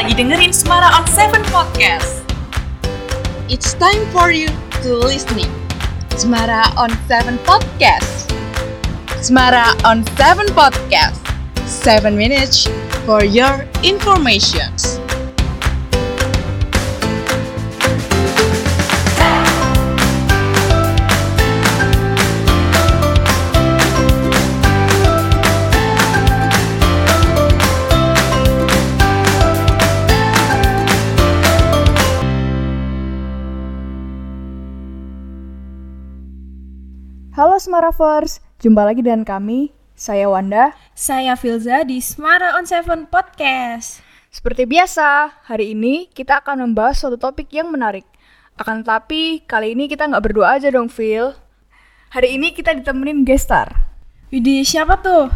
lagi dengerin Semara on Seven Podcast. It's time for you to listening. Semara on Seven Podcast. Semara on Seven Podcast. Seven minutes for your informations. Halo Semaravers, jumpa lagi dengan kami, saya Wanda. Saya Filza di Smara on Seven Podcast. Seperti biasa, hari ini kita akan membahas suatu topik yang menarik. Akan tetapi, kali ini kita nggak berdua aja dong, Phil. Hari ini kita ditemenin gestar. Widih, siapa tuh?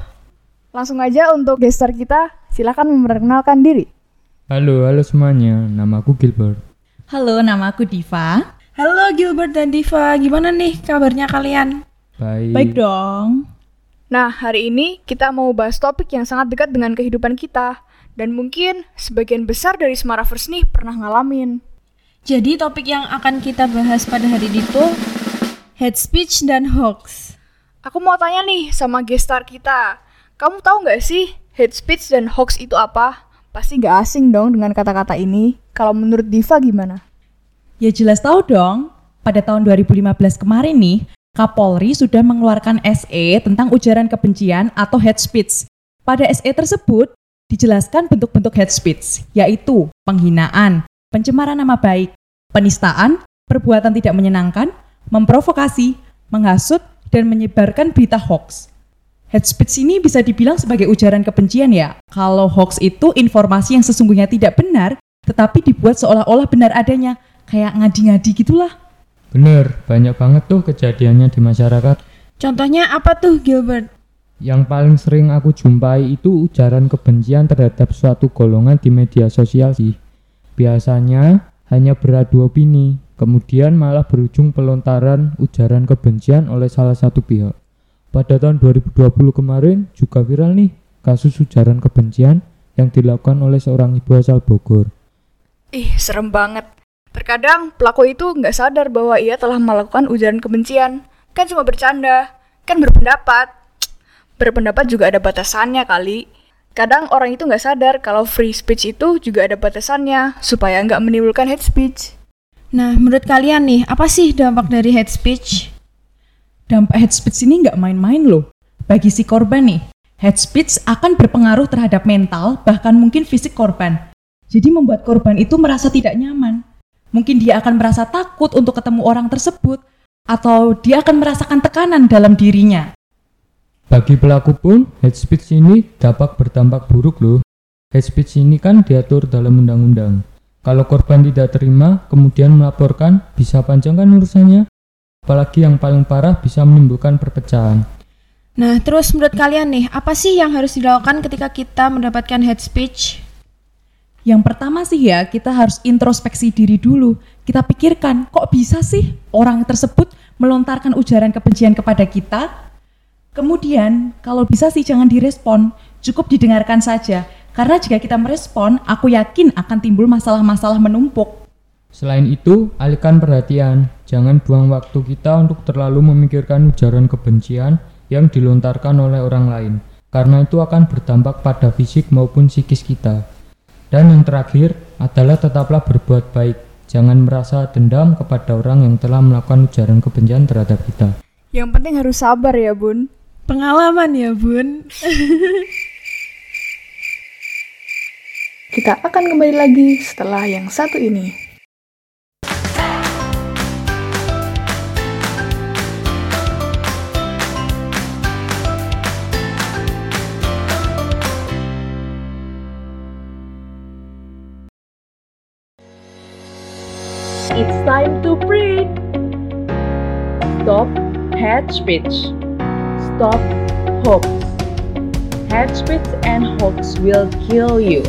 Langsung aja untuk gestar kita, silakan memperkenalkan diri. Halo, halo semuanya. Nama aku Gilbert. Halo, nama aku Diva. Halo Gilbert dan Diva, gimana nih kabarnya kalian? Baik. Baik dong. Nah, hari ini kita mau bahas topik yang sangat dekat dengan kehidupan kita. Dan mungkin sebagian besar dari Semaravers nih pernah ngalamin. Jadi topik yang akan kita bahas pada hari ini tuh hate speech dan hoax. Aku mau tanya nih sama gestar kita. Kamu tahu nggak sih hate speech dan hoax itu apa? Pasti nggak asing dong dengan kata-kata ini. Kalau menurut Diva gimana? Ya jelas tahu dong. Pada tahun 2015 kemarin nih, Kapolri sudah mengeluarkan SE tentang ujaran kebencian atau hate speech. Pada SE tersebut dijelaskan bentuk-bentuk hate speech, yaitu penghinaan, pencemaran nama baik, penistaan, perbuatan tidak menyenangkan, memprovokasi, menghasut, dan menyebarkan berita hoax. Hate speech ini bisa dibilang sebagai ujaran kebencian ya. Kalau hoax itu informasi yang sesungguhnya tidak benar, tetapi dibuat seolah-olah benar adanya, kayak ngadi-ngadi gitulah. Bener, banyak banget tuh kejadiannya di masyarakat. Contohnya apa tuh Gilbert? Yang paling sering aku jumpai itu ujaran kebencian terhadap suatu golongan di media sosial sih. Biasanya hanya beradu opini, kemudian malah berujung pelontaran ujaran kebencian oleh salah satu pihak. Pada tahun 2020 kemarin juga viral nih kasus ujaran kebencian yang dilakukan oleh seorang ibu asal Bogor. Ih, serem banget. Terkadang pelaku itu nggak sadar bahwa ia telah melakukan ujaran kebencian. Kan cuma bercanda, kan berpendapat. Berpendapat juga ada batasannya kali. Kadang orang itu nggak sadar kalau free speech itu juga ada batasannya, supaya nggak menimbulkan hate speech. Nah, menurut kalian nih, apa sih dampak dari hate speech? Dampak hate speech ini nggak main-main loh. Bagi si korban nih, hate speech akan berpengaruh terhadap mental, bahkan mungkin fisik korban. Jadi membuat korban itu merasa tidak nyaman. Mungkin dia akan merasa takut untuk ketemu orang tersebut, atau dia akan merasakan tekanan dalam dirinya. Bagi pelaku pun, hate speech ini dapat berdampak buruk loh. Hate speech ini kan diatur dalam undang-undang. Kalau korban tidak terima, kemudian melaporkan, bisa panjang kan urusannya? Apalagi yang paling parah bisa menimbulkan perpecahan. Nah, terus menurut kalian nih, apa sih yang harus dilakukan ketika kita mendapatkan hate speech? Yang pertama sih ya, kita harus introspeksi diri dulu. Kita pikirkan, kok bisa sih orang tersebut melontarkan ujaran kebencian kepada kita? Kemudian, kalau bisa sih jangan direspon, cukup didengarkan saja. Karena jika kita merespon, aku yakin akan timbul masalah-masalah menumpuk. Selain itu, alihkan perhatian. Jangan buang waktu kita untuk terlalu memikirkan ujaran kebencian yang dilontarkan oleh orang lain, karena itu akan berdampak pada fisik maupun psikis kita. Dan yang terakhir adalah tetaplah berbuat baik. Jangan merasa dendam kepada orang yang telah melakukan ujaran kebencian terhadap kita. Yang penting harus sabar ya, Bun. Pengalaman ya, Bun. Kita akan kembali lagi setelah yang satu ini. It's time to breathe. Stop hate speech. Stop hoax. Hate speech and hoax will kill you.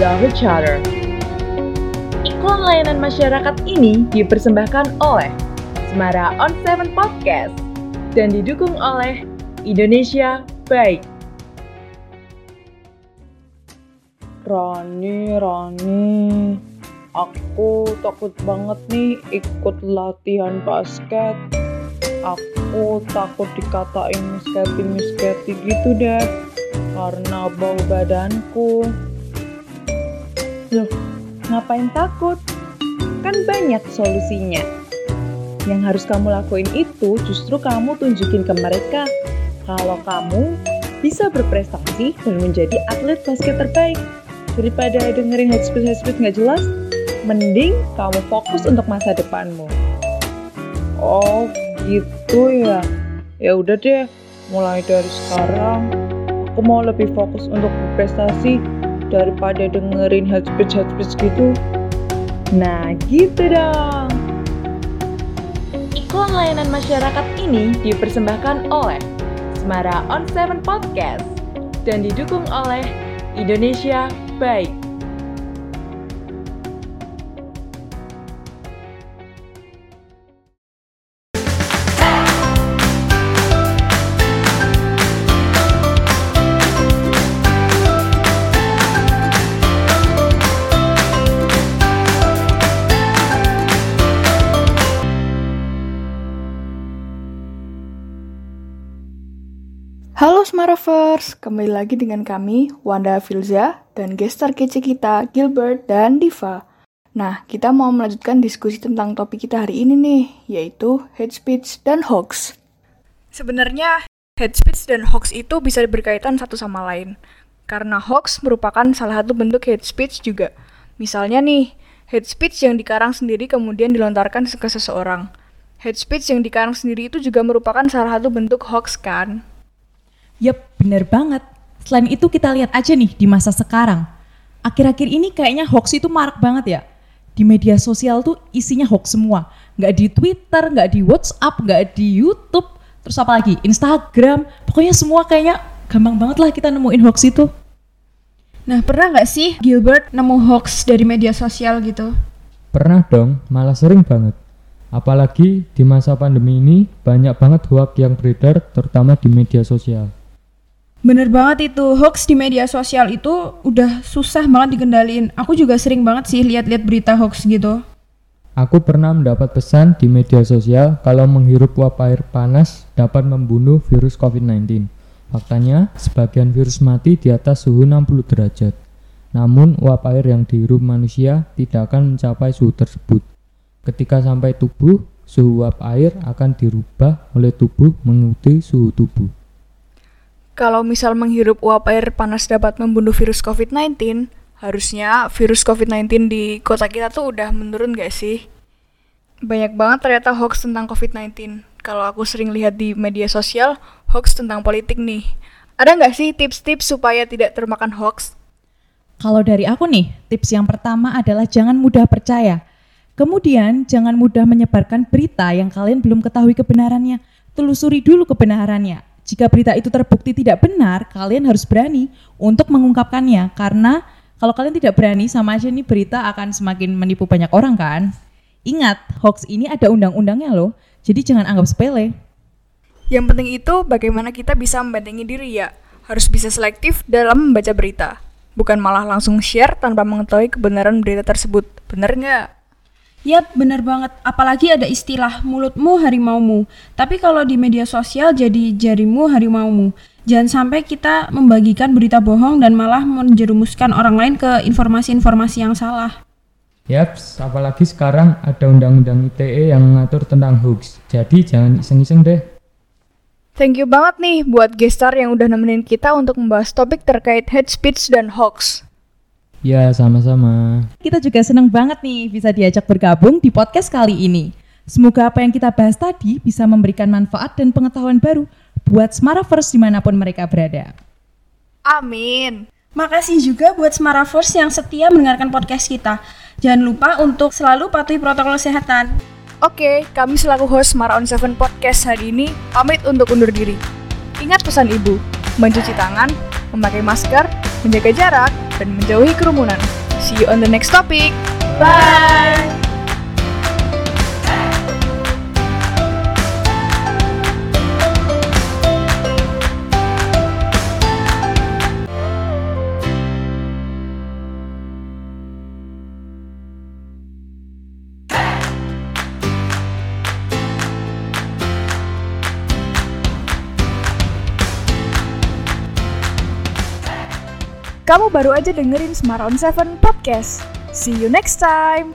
Love each other. Iklan layanan masyarakat ini dipersembahkan oleh Semara On Seven Podcast dan didukung oleh Indonesia Baik. Rani, Rani, aku takut banget nih ikut latihan basket. Aku takut dikatain misketi-misketi gitu deh, karena bau badanku. Loh, ngapain takut? Kan banyak solusinya. Yang harus kamu lakuin itu justru kamu tunjukin ke mereka kalau kamu bisa berprestasi dan menjadi atlet basket terbaik. Daripada dengerin head speech head speech nggak jelas, mending kamu fokus untuk masa depanmu. Oh gitu ya. Ya udah deh, mulai dari sekarang aku mau lebih fokus untuk berprestasi daripada dengerin head speech head speech gitu. Nah gitu dong. Iklan layanan masyarakat ini dipersembahkan oleh Semara On Seven Podcast dan didukung oleh Indonesia Baik. Kembali lagi dengan kami, Wanda Filza, dan gestar kece kita, Gilbert dan Diva. Nah, kita mau melanjutkan diskusi tentang topik kita hari ini nih, yaitu hate speech dan hoax. Sebenarnya, hate speech dan hoax itu bisa berkaitan satu sama lain. Karena hoax merupakan salah satu bentuk hate speech juga. Misalnya nih, hate speech yang dikarang sendiri kemudian dilontarkan ke seseorang. Hate speech yang dikarang sendiri itu juga merupakan salah satu bentuk hoax kan? Yap, bener banget. Selain itu kita lihat aja nih di masa sekarang. Akhir-akhir ini kayaknya hoax itu marak banget ya. Di media sosial tuh isinya hoax semua. Nggak di Twitter, nggak di WhatsApp, nggak di YouTube. Terus apa lagi? Instagram. Pokoknya semua kayaknya gampang banget lah kita nemuin hoax itu. Nah, pernah nggak sih Gilbert nemu hoax dari media sosial gitu? Pernah dong, malah sering banget. Apalagi di masa pandemi ini banyak banget hoak yang beredar terutama di media sosial. Bener banget itu, hoax di media sosial itu udah susah banget dikendaliin. Aku juga sering banget sih lihat-lihat berita hoax gitu. Aku pernah mendapat pesan di media sosial kalau menghirup uap air panas dapat membunuh virus COVID-19. Faktanya, sebagian virus mati di atas suhu 60 derajat. Namun, uap air yang dihirup manusia tidak akan mencapai suhu tersebut. Ketika sampai tubuh, suhu uap air akan dirubah oleh tubuh mengikuti suhu tubuh. Kalau misal menghirup uap air panas dapat membunuh virus COVID-19, harusnya virus COVID-19 di kota kita tuh udah menurun gak sih? Banyak banget ternyata hoax tentang COVID-19. Kalau aku sering lihat di media sosial, hoax tentang politik nih. Ada nggak sih tips-tips supaya tidak termakan hoax? Kalau dari aku nih, tips yang pertama adalah jangan mudah percaya. Kemudian, jangan mudah menyebarkan berita yang kalian belum ketahui kebenarannya. Telusuri dulu kebenarannya. Jika berita itu terbukti tidak benar, kalian harus berani untuk mengungkapkannya. Karena kalau kalian tidak berani, sama aja nih berita akan semakin menipu banyak orang kan. Ingat, hoax ini ada undang-undangnya loh. Jadi jangan anggap sepele. Yang penting itu bagaimana kita bisa membentengi diri ya. Harus bisa selektif dalam membaca berita. Bukan malah langsung share tanpa mengetahui kebenaran berita tersebut. Bener nggak? Yap, bener banget. Apalagi ada istilah mulutmu harimaumu. Tapi kalau di media sosial jadi jarimu harimaumu. Jangan sampai kita membagikan berita bohong dan malah menjerumuskan orang lain ke informasi-informasi yang salah. Yaps, apalagi sekarang ada undang-undang ITE yang mengatur tentang hoax. Jadi jangan iseng-iseng deh. Thank you banget nih buat gestar yang udah nemenin kita untuk membahas topik terkait hate speech dan hoax. Ya, sama-sama. Kita juga senang banget nih bisa diajak bergabung di podcast kali ini. Semoga apa yang kita bahas tadi bisa memberikan manfaat dan pengetahuan baru buat Smaravers di mana pun mereka berada. Amin. Makasih juga buat Smaravers yang setia mendengarkan podcast kita. Jangan lupa untuk selalu patuhi protokol kesehatan. Oke, kami selaku host Mara on Seven Podcast hari ini pamit untuk undur diri. Ingat pesan ibu, mencuci tangan, memakai masker, menjaga jarak, dan menjauhi kerumunan. See you on the next topic. Bye! Kamu baru aja dengerin Smart on 7 Podcast. See you next time.